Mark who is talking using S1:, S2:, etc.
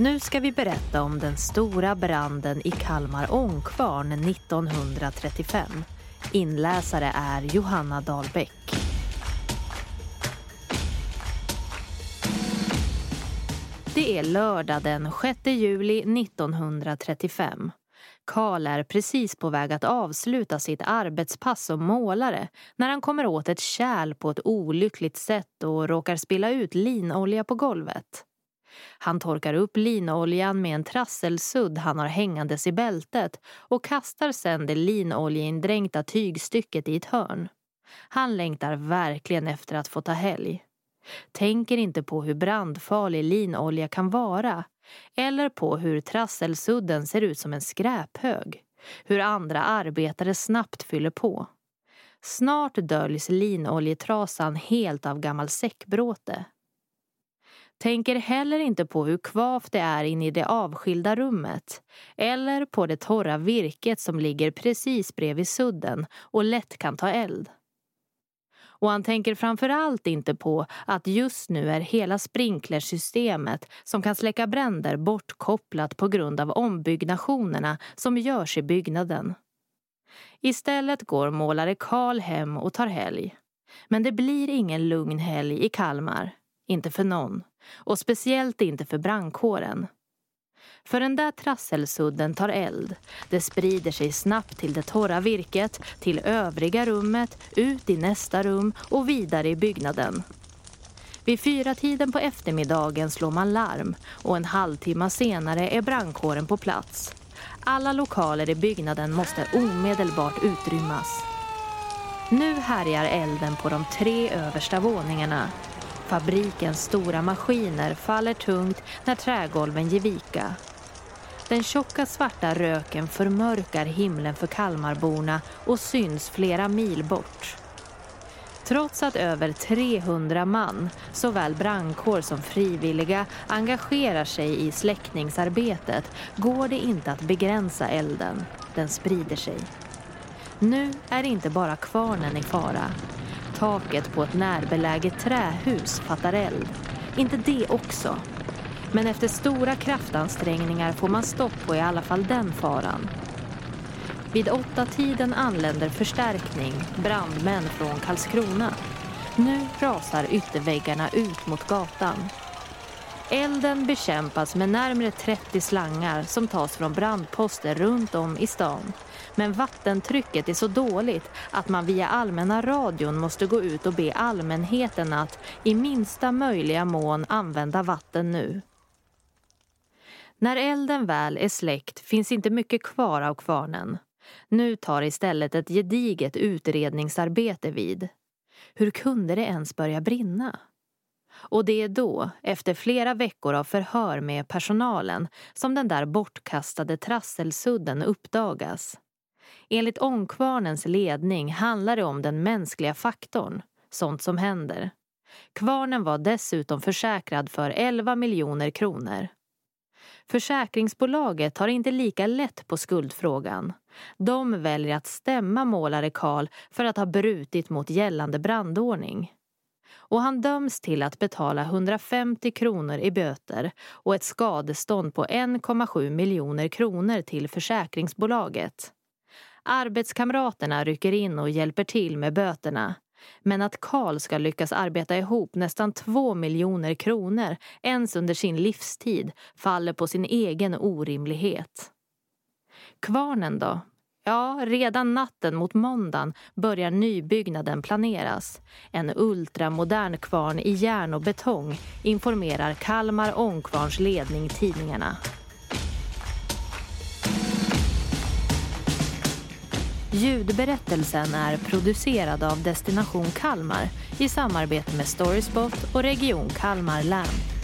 S1: Nu ska vi berätta om den stora branden i Kalmar ångkvarn 1935. Inläsare är Johanna Dahlbäck. Det är lördag den 6 juli 1935. Karl är precis på väg att avsluta sitt arbetspass som målare när han kommer åt ett kärl på ett olyckligt sätt och råkar spilla ut linolja på golvet. Han torkar upp linoljan med en trasselsudd han har hängandes i bältet och kastar sedan det linoljeindränkta tygstycket i ett hörn. Han längtar verkligen efter att få ta helg. Tänker inte på hur brandfarlig linolja kan vara eller på hur trasselsudden ser ut som en skräphög. Hur andra arbetare snabbt fyller på. Snart döljs linoljetrasan helt av gammal säckbråte. Tänker heller inte på hur kvavt det är inne i det avskilda rummet. Eller på det torra virket som ligger precis bredvid sudden och lätt kan ta eld. Och han tänker framförallt inte på att just nu är hela sprinklersystemet som kan släcka bränder bortkopplat på grund av ombyggnationerna som görs i byggnaden. Istället går målare Karl hem och tar helg. Men det blir ingen lugn helg i Kalmar. Inte för någon. Och speciellt inte för brandkåren. För den där trasselsudden tar eld. Det sprider sig snabbt till det torra virket, till övriga rummet, ut i nästa rum och vidare i byggnaden. Vid fyra tiden på eftermiddagen slår man larm och en halvtimme senare är brandkåren på plats. Alla lokaler i byggnaden måste omedelbart utrymmas. Nu härjar elden på de tre översta våningarna. Fabrikens stora maskiner faller tungt när trägolven ger vika. Den tjocka svarta röken förmörkar himlen för Kalmarborna och syns flera mil bort. Trots att över 300 man, såväl brandkår som frivilliga, engagerar sig i släckningsarbetet går det inte att begränsa elden. Den sprider sig. Nu är inte bara kvarnen i fara. Taket på ett närbeläget trähus fattar eld. Inte det också. Men efter stora kraftansträngningar får man stopp på i alla fall den faran. Vid åtta tiden anländer förstärkning, brandmän från Karlskrona. Nu rasar ytterväggarna ut mot gatan. Elden bekämpas med närmare 30 slangar som tas från brandposter runt om i stan. Men vattentrycket är så dåligt att man via allmänna radion måste gå ut och be allmänheten att i minsta möjliga mån använda vatten nu. När elden väl är släckt finns inte mycket kvar av kvarnen. Nu tar istället ett gediget utredningsarbete vid. Hur kunde det ens börja brinna? Och det är då, efter flera veckor av förhör med personalen, som den där bortkastade trasselsudden uppdagas. Enligt ångkvarnens ledning handlar det om den mänskliga faktorn, sånt som händer. Kvarnen var dessutom försäkrad för 11 miljoner kronor. Försäkringsbolaget tar inte lika lätt på skuldfrågan. De väljer att stämma målare Karl för att ha brutit mot gällande brandordning. Och han döms till att betala 150 kronor i böter och ett skadestånd på 1,7 miljoner kronor till försäkringsbolaget. Arbetskamraterna rycker in och hjälper till med böterna men att Karl ska lyckas arbeta ihop nästan två miljoner kronor ens under sin livstid faller på sin egen orimlighet. Kvarnen då? Ja, redan natten mot måndagen börjar nybyggnaden planeras. En ultramodern kvarn i järn och betong informerar Kalmar Ångkvarns ledning tidningarna. Ljudberättelsen är producerad av Destination Kalmar i samarbete med Storyspot och Region Kalmar län.